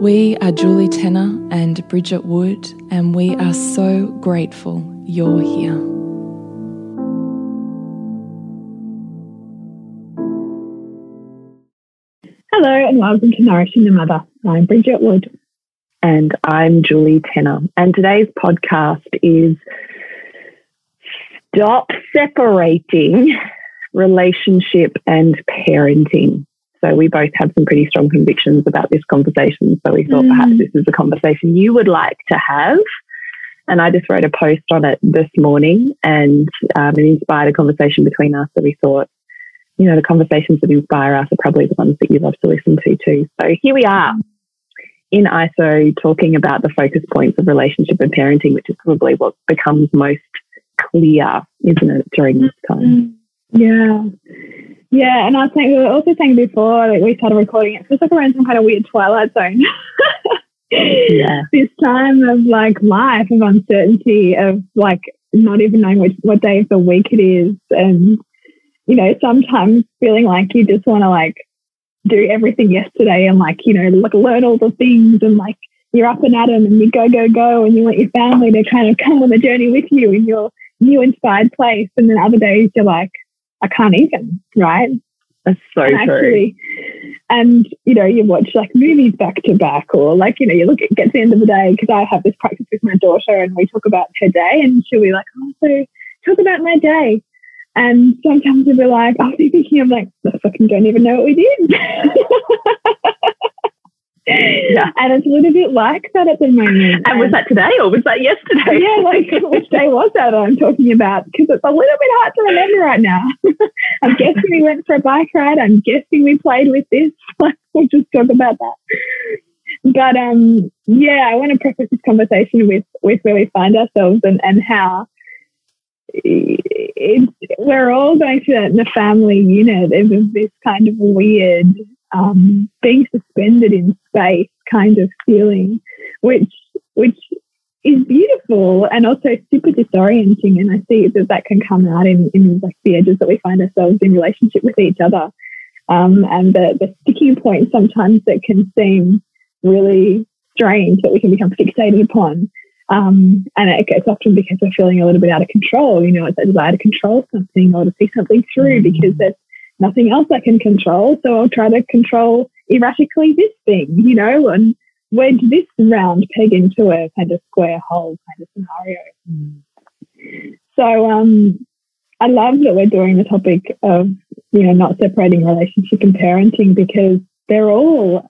We are Julie Tenner and Bridget Wood, and we are so grateful you're here. Hello, and welcome to Nourishing the Mother. I'm Bridget Wood. And I'm Julie Tenner. And today's podcast is Stop Separating Relationship and Parenting. So we both have some pretty strong convictions about this conversation. So we thought mm. perhaps this is a conversation you would like to have. And I just wrote a post on it this morning and um, it inspired a conversation between us that we thought, you know, the conversations that inspire us are probably the ones that you love to listen to too. So here we are in ISO talking about the focus points of relationship and parenting, which is probably what becomes most clear, isn't it, during this time? Yeah. Yeah, and I was saying we were also saying before like we started recording it, it's like around some kind of weird twilight zone. yeah. This time of like life of uncertainty of like not even knowing which what day of the week it is and you know, sometimes feeling like you just want to like do everything yesterday and like, you know, like learn all the things and like you're up and at 'em and you go, go, go and you want your family to kind of come on the journey with you in your new inspired place. And then other days you're like, I can't even, right? That's so and true. Actually, and you know, you watch like movies back to back, or like you know, you look at get to the end of the day because I have this practice with my daughter, and we talk about her day, and she'll be like, "Oh, so talk about my day," and sometimes we'll be like, oh, "I'll be thinking, I'm like, I fucking don't even know what we did." yeah. And it's a little bit like that at the moment. And was that today or was that yesterday? Yeah, like which day was that I'm talking about? Because it's a little bit hard to remember right now. I'm guessing we went for a bike ride. I'm guessing we played with this. we'll just talk about that. But um, yeah, I want to preface this conversation with with where we find ourselves and and how it's, we're all going in the family unit. It was this kind of weird um, being suspended in space kind of feeling, which which is beautiful and also super disorienting. And I see that that can come out in, in like the edges that we find ourselves in relationship with each other, um, and the the sticking point sometimes that can seem really strange that we can become fixated upon. Um, and it, it's often because we're feeling a little bit out of control. You know, it's a desire to control something or to see something through mm-hmm. because there's nothing else I can control. So I'll try to control erratically this thing, you know, and wedge this round peg into a kind of square hole kind of scenario. Mm. So um, I love that we're doing the topic of, you know, not separating relationship and parenting because they're all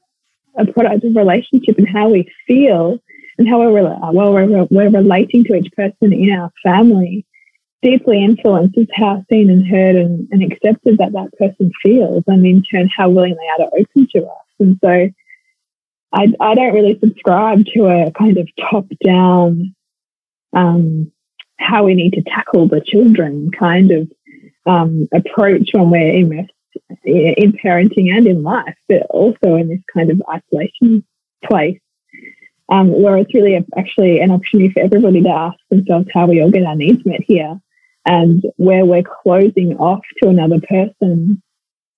a product of relationship and how we feel and how we're, well, we're, we're relating to each person in our family deeply influences how seen and heard and, and accepted that that person feels, and in turn, how willing they are to open to us. And so, I, I don't really subscribe to a kind of top down, um, how we need to tackle the children kind of um, approach when we're immersed in parenting and in life, but also in this kind of isolation place. um, where it's really actually an opportunity for everybody to ask themselves how we all get our needs met here and where we're closing off to another person,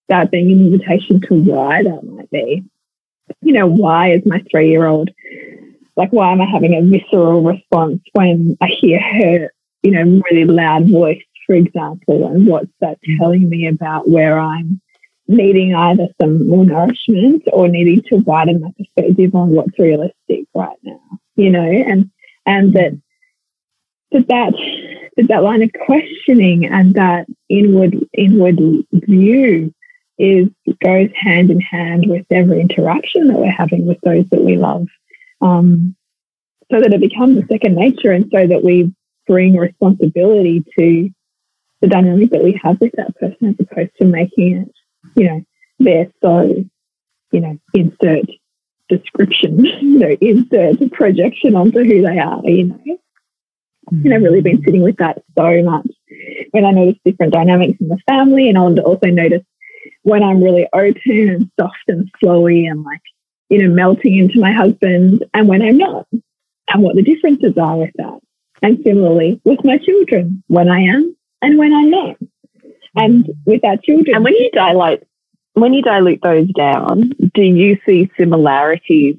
that being an invitation to why that might be. You know, why is my three year old, like, why am I having a visceral response when I hear her, you know, really loud voice, for example, and what's that mm-hmm. telling me about where I'm needing either some more nourishment or needing to widen my perspective on what's realistic right now, you know, and and that mm-hmm. that that that, line of questioning and that inward inward view is goes hand in hand with every interaction that we're having with those that we love. Um, so that it becomes a second nature and so that we bring responsibility to the dynamic that we have with that person as opposed to making it you know, they're so, you know, insert description, you know, insert projection onto who they are, you know. And I've really been sitting with that so much when I notice different dynamics in the family. And I'll also notice when I'm really open and soft and flowy and like, you know, melting into my husband and when I'm not and what the differences are with that. And similarly with my children, when I am and when I'm not and with our children. And when you dilate, when you dilute those down, do you see similarities?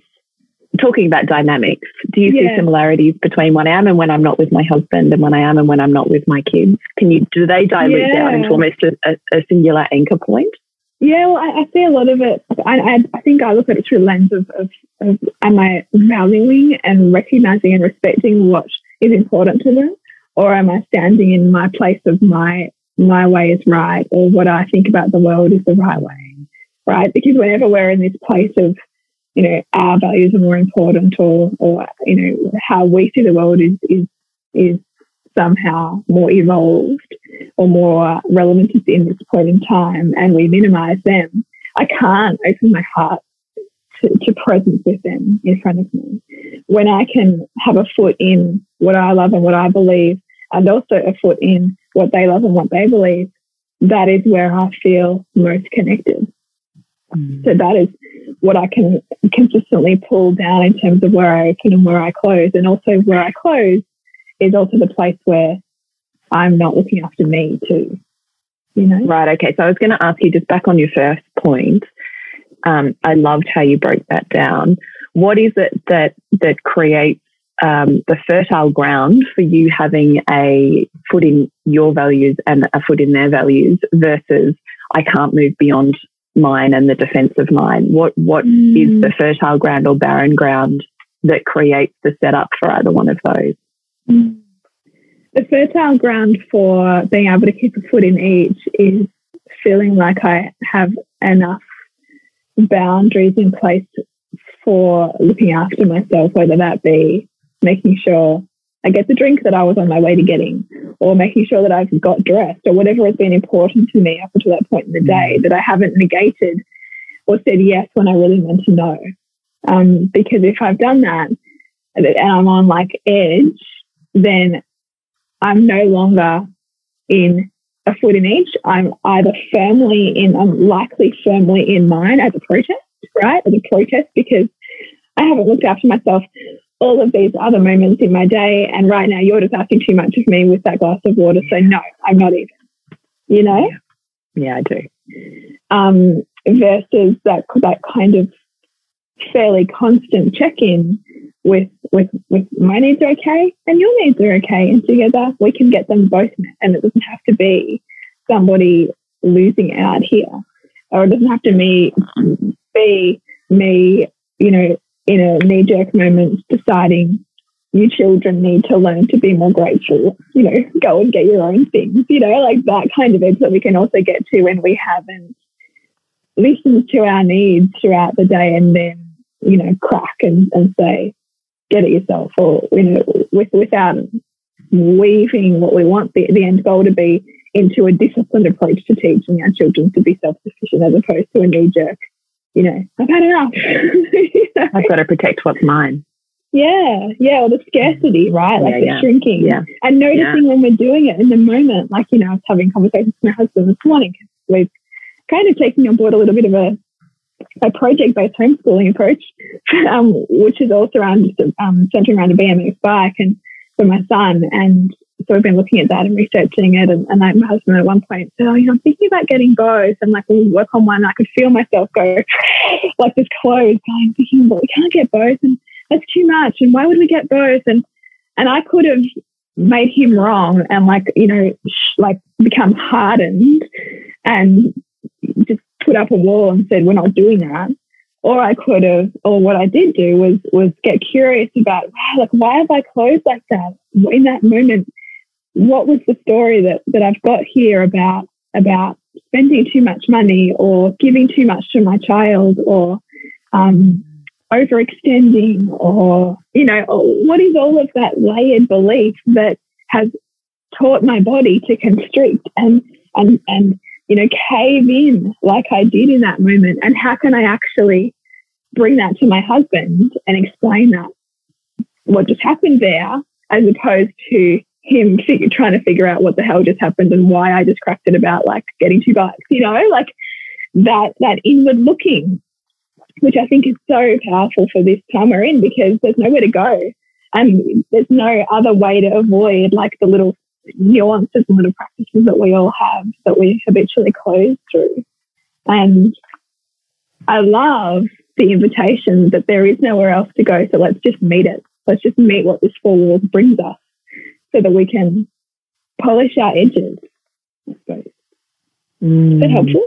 Talking about dynamics, do you yeah. see similarities between when I am and when I'm not with my husband, and when I am and when I'm not with my kids? Can you do they dilute yeah. down into almost a, a, singular anchor point? Yeah, well, I, I, see a lot of it. I, I, I, think I look at it through the lens of, of, of am I valuing and recognizing and respecting what is important to them, or am I standing in my place of my my way is right or what I think about the world is the right way, right? Because whenever we're in this place of, you know, our values are more important or, or you know, how we see the world is, is, is somehow more evolved or more relevant in this point in time and we minimize them, I can't open my heart to, to, presence with them in front of me. When I can have a foot in what I love and what I believe, and also a foot in what they love and what they believe, that is where I feel most connected. Mm. So that is what I can consistently pull down in terms of where I open and where I close. And also where I close is also the place where I'm not looking after me too. You know? Right. Okay. So I was going to ask you just back on your first point. Um, I loved how you broke that down. What is it that that creates um, the fertile ground for you having a foot in your values and a foot in their values versus I can't move beyond mine and the defense of mine? What what mm. is the fertile ground or barren ground that creates the setup for either one of those? Mm. The fertile ground for being able to keep a foot in each is feeling like I have enough boundaries in place for looking after myself, whether that be making sure I get the drink that I was on my way to getting, or making sure that I've got dressed, or whatever has been important to me up until that point in the day, mm. that I haven't negated or said yes when I really meant to no. Um, because if I've done that and I'm on like edge, then I'm no longer in a foot in each. I'm either firmly in, I'm likely firmly in mine as a protest, right? As a protest because I haven't looked after myself all of these other moments in my day. And right now, you're just asking too much of me with that glass of water. So, no, I'm not even, you know? Yeah, I do. Um, versus that, that kind of fairly constant check in with, with, with my needs are okay and your needs are okay. And together we can get them both met. And it doesn't have to be somebody losing out here, or it doesn't have to me be me, you know, in a knee jerk moment deciding you children need to learn to be more grateful, you know, go and get your own things, you know, like that kind of edge that we can also get to when we haven't listened to our needs throughout the day and then, you know, crack and, and say, get it yourself or, you know, with, without weaving what we want the, the end goal to be into a disciplined approach to teaching our children to be self-sufficient as opposed to a knee jerk you know, I've had enough. I've got to protect what's mine. Yeah, yeah, or the scarcity, right? Like yeah, the yeah. shrinking. Yeah. And noticing yeah. when we're doing it in the moment, like, you know, I was having conversations with my husband this morning because we've kind of taken on board a little bit of a a project-based homeschooling approach, um, which is all surrounded, um, centering around a BMX bike and for my son. And so we've been looking at that and researching it. And, and I, my husband at one point said, "Oh, you know, I'm thinking about getting both." And like we'll work on one. And I could feel myself go like this close, going thinking, "But we can't get both, and that's too much. And why would we get both?" And and I could have made him wrong and like you know like become hardened and just put up a wall and said we're not doing that or I could have, or what I did do was was get curious about, wow, like why have I closed like that in that moment? What was the story that that I've got here about about spending too much money or giving too much to my child or um, overextending or you know what is all of that layered belief that has taught my body to constrict and and and you know, cave in like I did in that moment? And how can I actually bring that to my husband and explain that what just happened there, as opposed to him figure, trying to figure out what the hell just happened and why I just cracked it about like getting two bikes, you know, like that that inward looking, which I think is so powerful for this time we're in because there's nowhere to go. And there's no other way to avoid like the little nuances and little practices that we all have that we habitually close through. And I love the invitation that there is nowhere else to go. So let's just meet it. Let's just meet what this four walls brings us so that we can polish our edges, I suppose. Mm. Is that helpful?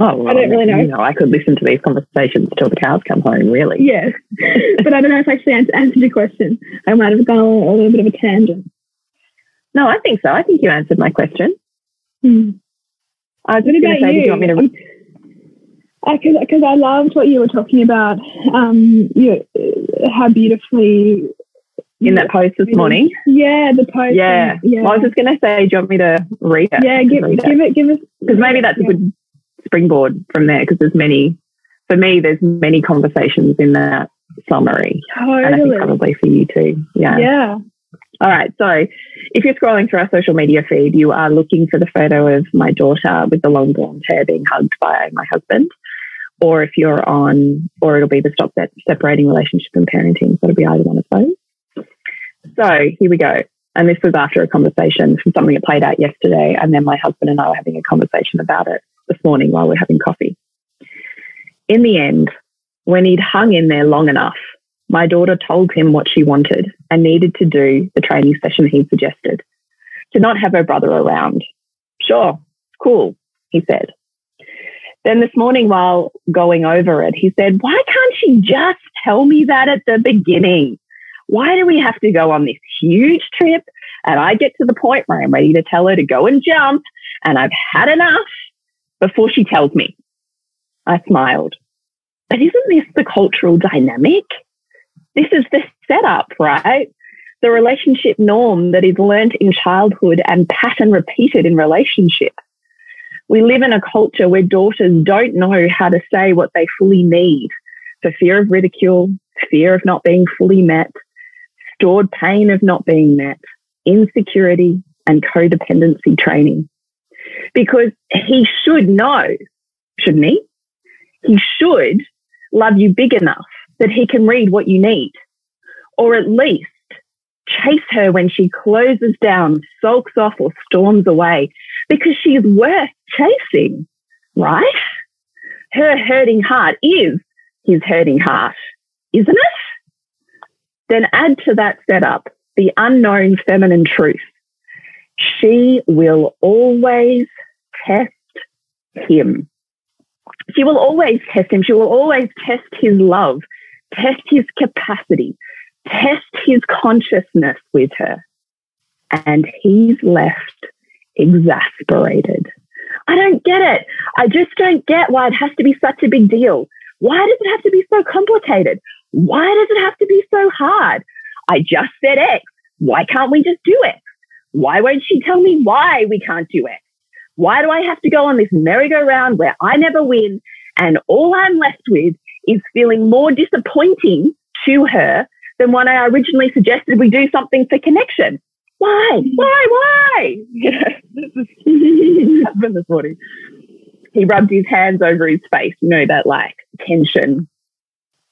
Oh, well, I don't really know. You know. I could listen to these conversations till the cows come home, really. Yes. but I don't know if I actually answered your question. I might have gone a little bit of a tangent. No, I think so. I think you answered my question. Hmm. I was going to say, you? you want me to? Because I, I loved what you were talking about. Um, you, how beautifully in that post this morning. Yeah, the post. Yeah, yeah. Well, I was just going to say, do you want me to read it? Yeah, give, give it, give us because maybe that's yeah. a good springboard from there. Because there's many, for me, there's many conversations in that summary, totally. and I think probably for you too. Yeah, yeah. All right. So if you're scrolling through our social media feed, you are looking for the photo of my daughter with the long blonde hair being hugged by my husband. Or if you're on, or it'll be the stop that separating relationship and parenting. So it'll be either one of those. So here we go. And this was after a conversation from something that played out yesterday. And then my husband and I were having a conversation about it this morning while we we're having coffee. In the end, when he'd hung in there long enough, my daughter told him what she wanted and needed to do the training session he suggested. To not have her brother around. Sure, cool, he said. Then this morning, while going over it, he said, Why can't she just tell me that at the beginning? Why do we have to go on this huge trip? And I get to the point where I'm ready to tell her to go and jump, and I've had enough before she tells me. I smiled. But isn't this the cultural dynamic? This is the setup, right? The relationship norm that is learnt in childhood and pattern repeated in relationship. We live in a culture where daughters don't know how to say what they fully need for fear of ridicule, fear of not being fully met, stored pain of not being met, insecurity, and codependency training. Because he should know, shouldn't he? He should love you big enough that he can read what you need, or at least chase her when she closes down, sulks off, or storms away because she is worth chasing, right? Her hurting heart is his hurting heart, isn't it? Then add to that setup the unknown feminine truth. She will always test him. She will always test him. She will always test his love test his capacity, test his consciousness with her. And he's left exasperated. I don't get it. I just don't get why it has to be such a big deal. Why does it have to be so complicated? Why does it have to be so hard? I just said X. Why can't we just do X? Why won't she tell me why we can't do X? Why do I have to go on this merry-go-round where I never win and all I'm left with is feeling more disappointing to her than when I originally suggested we do something for connection. Why? Why? Why? this is happened this morning. He rubbed his hands over his face, you know, that like tension.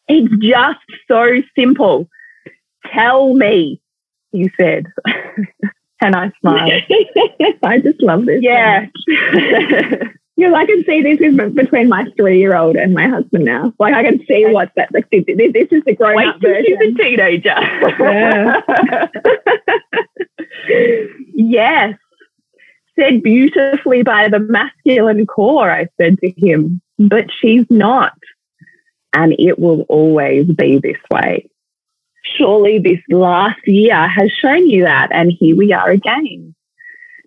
It's just so simple. Tell me, you said. and I smiled. I just love this. Yeah. Because I can see this is between my three year old and my husband now. Like I can see what that like this, this is the grown Wait up version. she's a teenager. Yeah. yes. Said beautifully by the masculine core, I said to him, but she's not. And it will always be this way. Surely this last year has shown you that. And here we are again.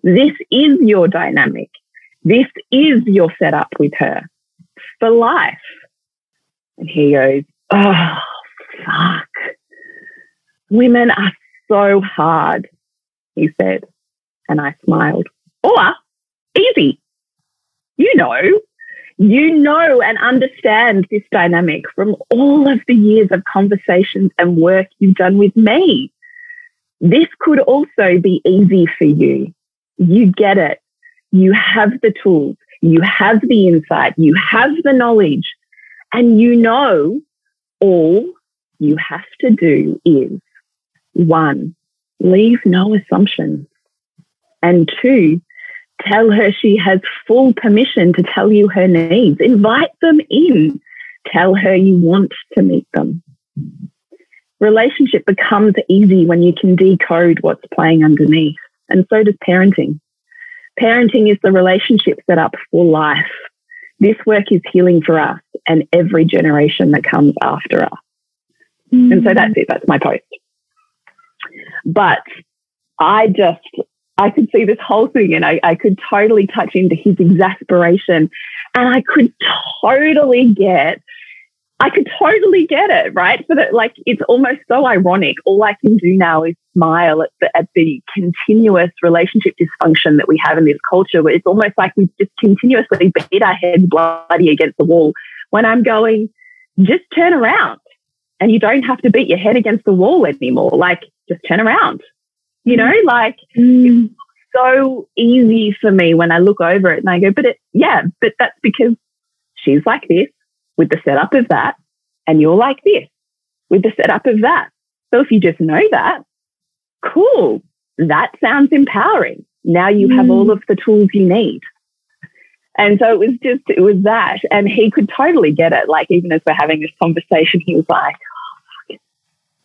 This is your dynamic. This is your setup with her for life. And he goes, Oh, fuck. Women are so hard, he said. And I smiled. Or easy. You know, you know and understand this dynamic from all of the years of conversations and work you've done with me. This could also be easy for you. You get it. You have the tools. You have the insight. You have the knowledge. And you know all you have to do is one, leave no assumptions. And two, tell her she has full permission to tell you her needs. Invite them in. Tell her you want to meet them. Relationship becomes easy when you can decode what's playing underneath. And so does parenting. Parenting is the relationship set up for life. This work is healing for us and every generation that comes after us. And so mm. that's it. That's my post. But I just, I could see this whole thing and I, I could totally touch into his exasperation and I could totally get, I could totally get it, right? So that like, it's almost so ironic. All I can do now is smile at the, at the continuous relationship dysfunction that we have in this culture where it's almost like we just continuously beat our heads bloody against the wall when I'm going, just turn around and you don't have to beat your head against the wall anymore. Like, just turn around. You know, like Mm. so easy for me when I look over it and I go, but it, yeah, but that's because she's like this with the setup of that, and you're like this with the setup of that. So if you just know that, cool. That sounds empowering. Now you have Mm. all of the tools you need. And so it was just, it was that. And he could totally get it. Like, even as we're having this conversation, he was like, oh, fuck.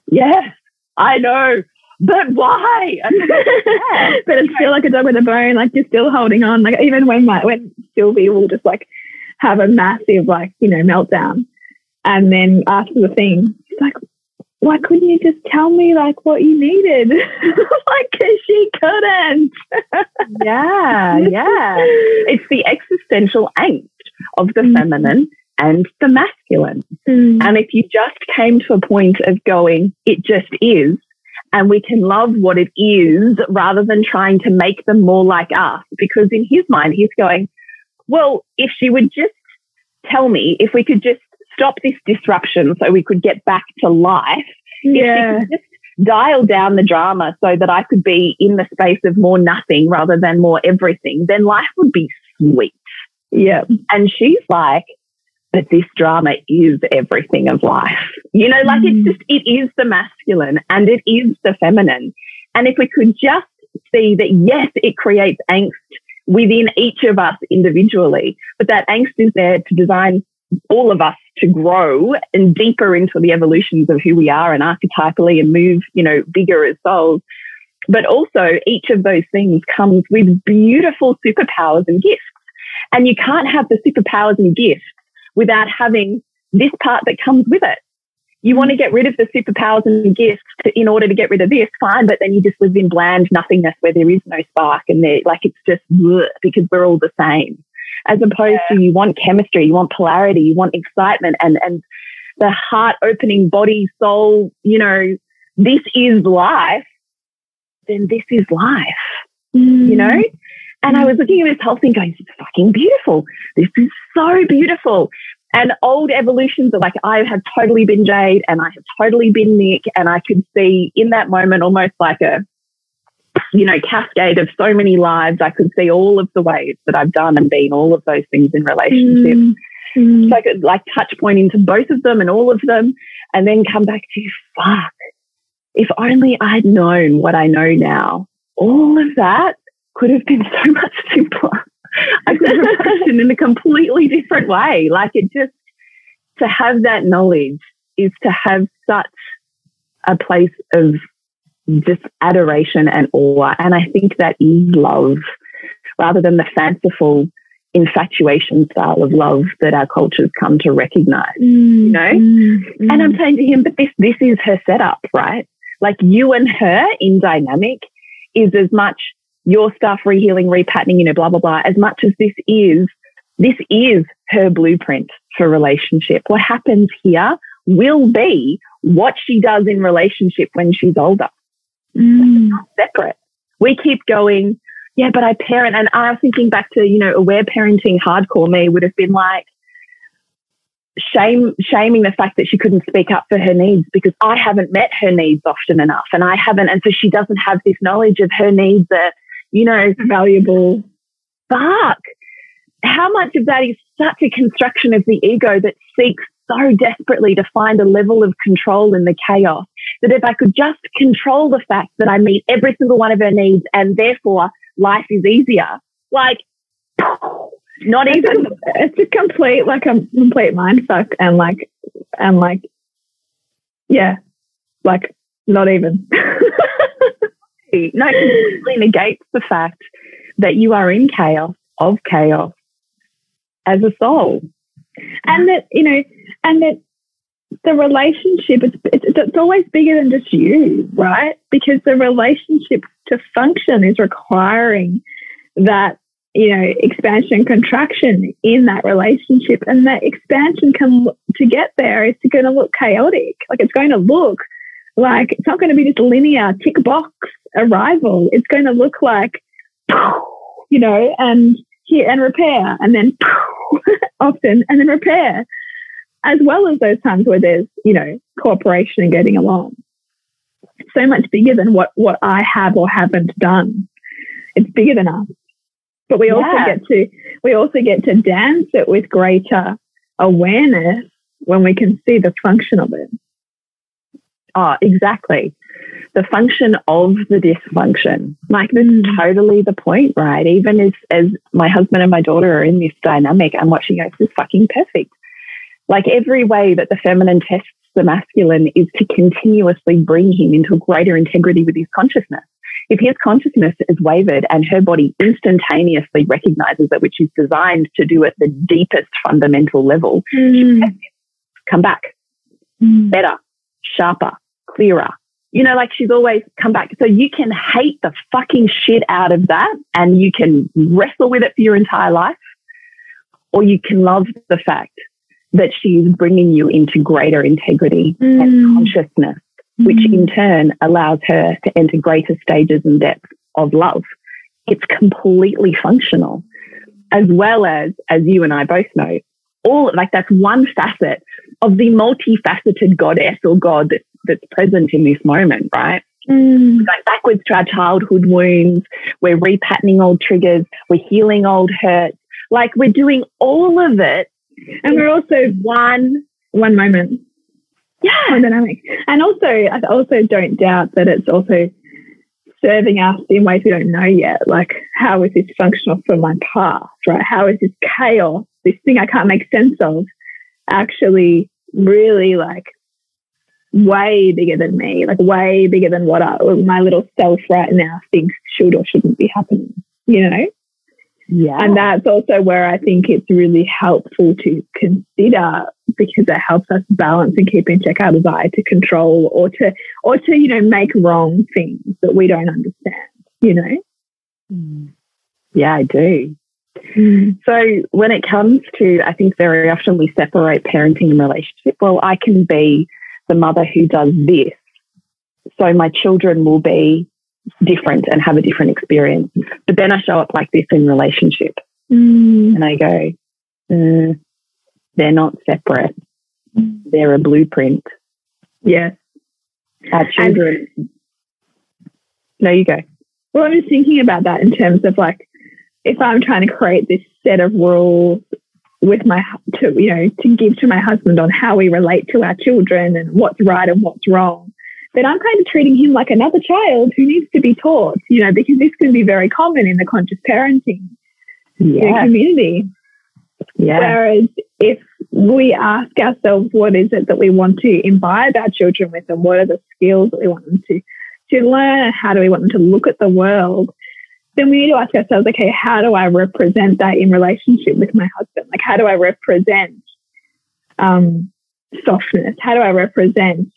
yes, I know, but why? And I'm like, but it's still like a dog with a bone. Like you're still holding on. Like even when my when Sylvie will just like have a massive like you know meltdown, and then after the thing, she's like, "Why couldn't you just tell me like what you needed?" like cause she couldn't. yeah, yeah. It's the existential angst of the Mm. feminine and the masculine. Mm. And if you just came to a point of going, it just is, and we can love what it is rather than trying to make them more like us. Because in his mind, he's going, well, if she would just tell me, if we could just stop this disruption so we could get back to life, Yeah. if she could just dial down the drama so that I could be in the space of more nothing rather than more everything, then life would be sweet. Yeah. And she's like, but this drama is everything of life. You know, like Mm. it's just, it is the masculine and it is the feminine. And if we could just see that, yes, it creates angst within each of us individually, but that angst is there to design all of us to grow and deeper into the evolutions of who we are and archetypally and move, you know, bigger as souls. But also each of those things comes with beautiful superpowers and gifts. And you can't have the superpowers and gifts without having this part that comes with it. You want to get rid of the superpowers and gifts to, in order to get rid of this, fine, but then you just live in bland nothingness where there is no spark and there, like it's just bleh, because we're all the same. As opposed to you want chemistry, you want polarity, you want excitement and, and the heart opening body, soul, you know, this is life, then this is life you know? Mm. And I was looking at this whole thing going, this is fucking beautiful. This is so beautiful. And old evolutions are like, I have totally been Jade and I have totally been Nick. And I could see in that moment almost like a, you know, cascade of so many lives. I could see all of the ways that I've done and been all of those things in relationships. Mm. So I could like touch point into both of them and all of them and then come back to, fuck, if only I'd known what I know now, all of that could have been so much simpler. I could have it in a completely different way. Like it just, to have that knowledge is to have such a place of just adoration and awe. And I think that is love rather than the fanciful infatuation style of love that our cultures come to recognize, mm, you know? Mm, mm. And I'm saying to him, but this, this is her setup, right? Like you and her in dynamic is as much your stuff, rehealing, repatterning, you know, blah, blah, blah, as much as this is, this is her blueprint for relationship. What happens here will be what she does in relationship when she's older. Mm. separate. We keep going, yeah, but I parent. And I was thinking back to, you know, aware parenting hardcore me would have been like, shame shaming the fact that she couldn't speak up for her needs because I haven't met her needs often enough and I haven't and so she doesn't have this knowledge of her needs are you know valuable fuck how much of that is such a construction of the ego that seeks so desperately to find a level of control in the chaos that if I could just control the fact that I meet every single one of her needs and therefore life is easier, like not it's even. A, it's a complete, like a complete mind fuck and like, and like, yeah, like not even. no, it completely negates the fact that you are in chaos of chaos as a soul. And that, you know, and that the relationship it's, it's, it's always bigger than just you right? Because the relationship to function is requiring that you know expansion contraction in that relationship. And that expansion can to get there is going to look chaotic. Like it's going to look like it's not going to be just linear tick box arrival it's going to look like you know and here and repair and then often and then repair as well as those times where there's, you know, cooperation and getting along. so much bigger than what, what I have or haven't done. It's bigger than us. But we also yeah. get to we also get to dance it with greater awareness when we can see the function of it. Oh, exactly. The function of the dysfunction. Like this is mm. totally the point, right? Even as as my husband and my daughter are in this dynamic, I'm watching go, this is fucking perfect. Like every way that the feminine tests the masculine is to continuously bring him into greater integrity with his consciousness. If his consciousness is wavered and her body instantaneously recognizes it, which is designed to do at the deepest fundamental level, mm. come back mm. better, sharper, clearer. You know, like she's always come back. So you can hate the fucking shit out of that and you can wrestle with it for your entire life, or you can love the fact that she's bringing you into greater integrity mm. and consciousness, mm. which in turn allows her to enter greater stages and depths of love. It's completely functional, as well as, as you and I both know, all like that's one facet of the multifaceted goddess or God that, that's present in this moment, right? Mm. Going backwards to our childhood wounds. We're repatterning old triggers. We're healing old hurts. Like we're doing all of it and we're also one one moment. Yeah, dynamic. And also, I also don't doubt that it's also serving us in ways we don't know yet. Like, how is this functional for my past? Right? How is this chaos, this thing I can't make sense of, actually really like way bigger than me, like way bigger than what I, my little self right now thinks should or shouldn't be happening. You know? Yeah. And that's also where I think it's really helpful to consider because it helps us balance and keep in check our desire to control or to or to, you know, make wrong things that we don't understand, you know? Mm. Yeah, I do. Mm. So when it comes to I think very often we separate parenting and relationship. Well, I can be the mother who does this. So my children will be different and have a different experience. But then I show up like this in relationship mm. and I go, uh, they're not separate. They're a blueprint. Yes. Our children. And, no, you go. Well, I'm just thinking about that in terms of like, if I'm trying to create this set of rules with my, to, you know, to give to my husband on how we relate to our children and what's right and what's wrong, then I'm kind of treating him like another child who needs to be taught, you know, because this can be very common in the conscious parenting yeah. community. Yeah. Whereas if we ask ourselves what is it that we want to imbibe our children with and what are the skills that we want them to to learn how do we want them to look at the world, then we need to ask ourselves, okay, how do I represent that in relationship with my husband? Like, how do I represent um, softness? How do I represent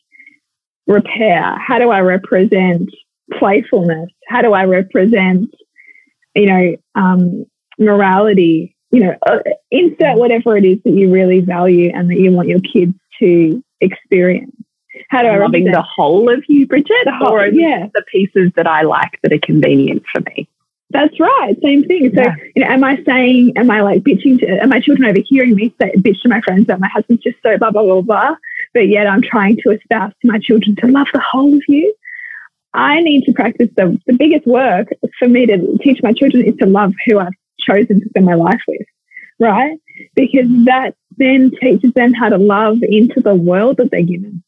repair? How do I represent playfulness? How do I represent, you know, um, morality? You know, uh, insert whatever it is that you really value and that you want your kids to experience. How do I loving the whole of you, Bridget, the whole, or yeah. the pieces that I like that are convenient for me? That's right. Same thing. So, yeah. you know, am I saying, am I like bitching to, are my children overhearing me say, bitch to my friends that my husband's just so blah, blah, blah, blah, but yet I'm trying to espouse to my children to love the whole of you? I need to practice the, the biggest work for me to teach my children is to love who I've chosen to spend my life with, right? Because that then teaches them how to love into the world that they're given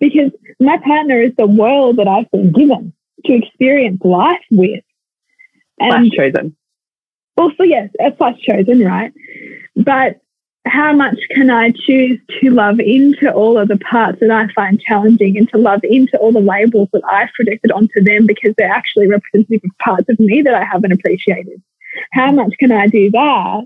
because my partner is the world that I've been given to experience life with. And slash chosen. Also, yes, a slash chosen, right? But how much can I choose to love into all of the parts that I find challenging and to love into all the labels that I've projected onto them because they're actually representative of parts of me that I haven't appreciated? How much can I do that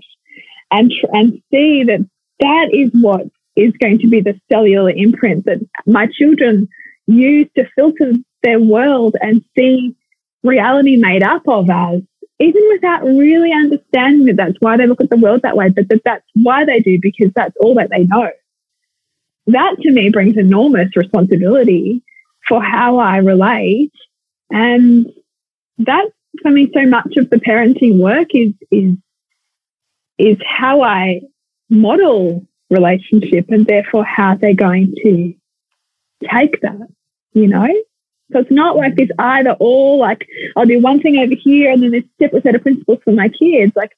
and, and see that that is what is going to be the cellular imprint that my children use to filter their world and see reality made up of as, even without really understanding that that's why they look at the world that way, but that that's why they do because that's all that they know. That to me brings enormous responsibility for how I relate. And that's for me so much of the parenting work is is is how I model relationship and therefore how they're going to take that, you know? So it's not like this either or, like I'll do one thing over here and then this separate set of principles for my kids. Like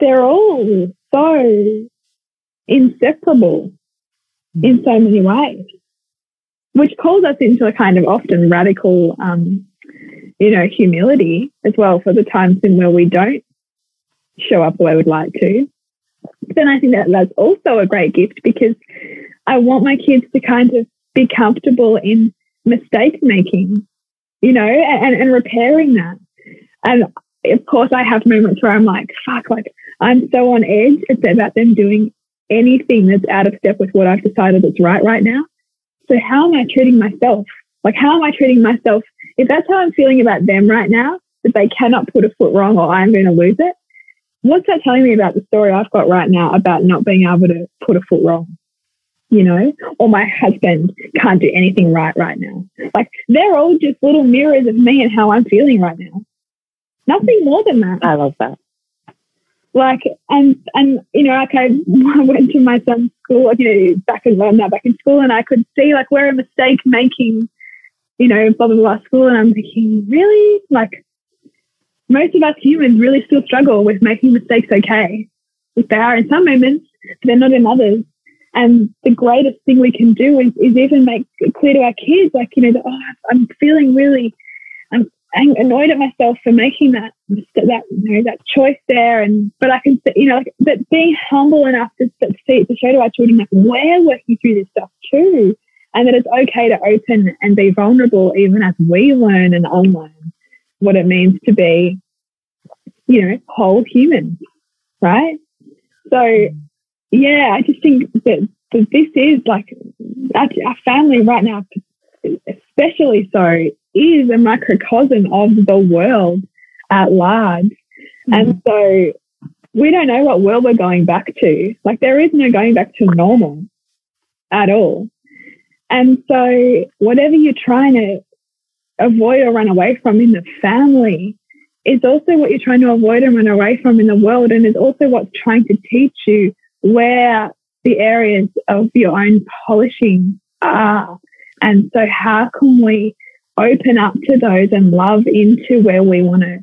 they're all so inseparable in so many ways, which calls us into a kind of often radical, um, you know, humility as well for the times in where we don't show up the way we'd like to then I think that that's also a great gift because I want my kids to kind of be comfortable in mistake making, you know, and, and repairing that. And of course, I have moments where I'm like, fuck, like I'm so on edge. It's about them doing anything that's out of step with what I've decided that's right right now. So, how am I treating myself? Like, how am I treating myself? If that's how I'm feeling about them right now, that they cannot put a foot wrong or I'm going to lose it, what's that telling me about the story I've got right now about not being able to put a foot wrong? You know, or my husband can't do anything right right now. Like they're all just little mirrors of me and how I'm feeling right now. Nothing more than that. I love that. Like, and, and, you know, like I, went to my son's school, you know, back in, well, now back in school and I could see like we're a mistake making, you know, blah, blah, blah school. And I'm thinking, really? Like, most of us humans really still struggle with making mistakes okay. If they are in some moments, they're not in others. And the greatest thing we can do is, is even make it clear to our kids, like, you know, that, oh, I'm feeling really, I'm, annoyed at myself for making that, that, you know, that choice there. And, but I can, you know, like, but being humble enough to, to see, to show to our children, like, we're working through this stuff too. And that it's okay to open and be vulnerable even as we learn and unlearn what it means to be, you know, whole human, right? So, yeah, I just think that, that this is like our, our family right now, especially so, is a microcosm of the world at large. Mm-hmm. And so we don't know what world we're going back to. Like there is no going back to normal at all. And so whatever you're trying to avoid or run away from in the family is also what you're trying to avoid and run away from in the world. And is also what's trying to teach you where the areas of your own polishing are. And so, how can we open up to those and love into where we want to,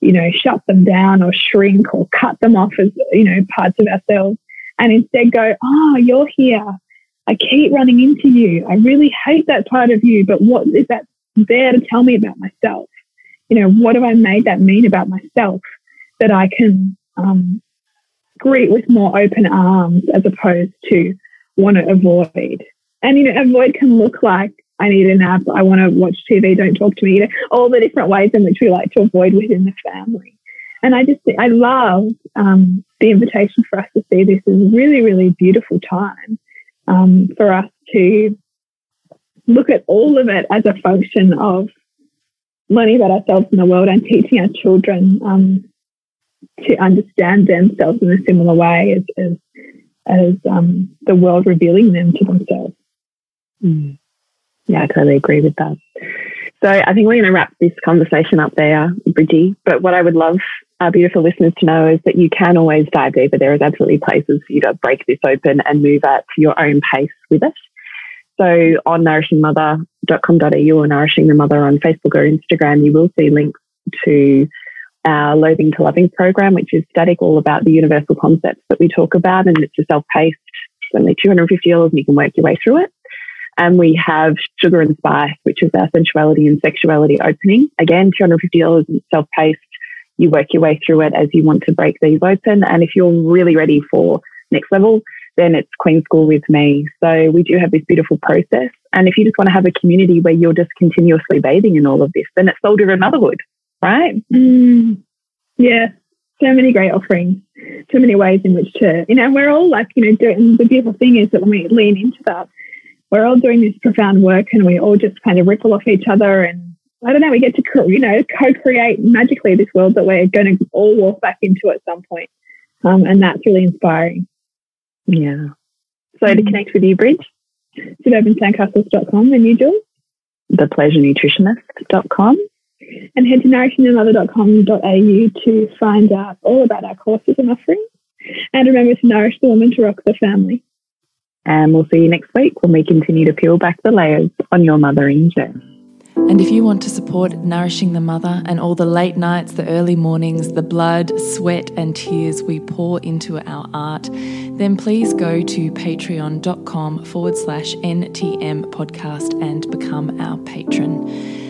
you know, shut them down or shrink or cut them off as, you know, parts of ourselves and instead go, oh, you're here. I keep running into you. I really hate that part of you, but what is that there to tell me about myself? You know, what have I made that mean about myself that I can um, greet with more open arms as opposed to want to avoid? And, you know, avoid can look like I need a nap, I want to watch TV, don't talk to me, you know, all the different ways in which we like to avoid within the family. And I just, I love um, the invitation for us to see this as a really, really beautiful time um, for us to look at all of it as a function of learning about ourselves in the world and teaching our children um, to understand themselves in a similar way as, as, as um, the world revealing them to themselves. Mm. Yeah, I totally agree with that. So I think we're going to wrap this conversation up there, Bridgie. But what I would love our beautiful listeners to know is that you can always dive deeper. There is absolutely places for you to break this open and move at your own pace with it. So on nourishingmother.com.au or Nourishing the Mother on Facebook or Instagram, you will see links to our Loathing to Loving program, which is static, all about the universal concepts that we talk about. And it's a self-paced, it's only $250 and you can work your way through it. And we have Sugar and Spice, which is our sensuality and sexuality opening. Again, $250 and self-paced. You work your way through it as you want to break these open. And if you're really ready for next level, then it's Queen School with me. So we do have this beautiful process. And if you just want to have a community where you're just continuously bathing in all of this, then it's soul driven motherhood, right? Mm, yeah. So many great offerings, so many ways in which to, you know, we're all like, you know, doing the beautiful thing is that when we lean into that, we're all doing this profound work and we all just kind of ripple off each other and I don't know, we get to, you know, co-create magically this world that we're going to all walk back into at some point. Um, and that's really inspiring. Yeah. So to mm. connect with you, Bridge? suburbansandcastles.com and you, Jules? Thepleasurenutritionist.com. And head to nourishingthemother.com.au to find out all about our courses and offerings. And remember to nourish the woman to rock the family. And we'll see you next week when we continue to peel back the layers on your mothering journey. And if you want to support Nourishing the Mother and all the late nights, the early mornings, the blood, sweat, and tears we pour into our art, then please go to patreon.com forward slash NTM podcast and become our patron.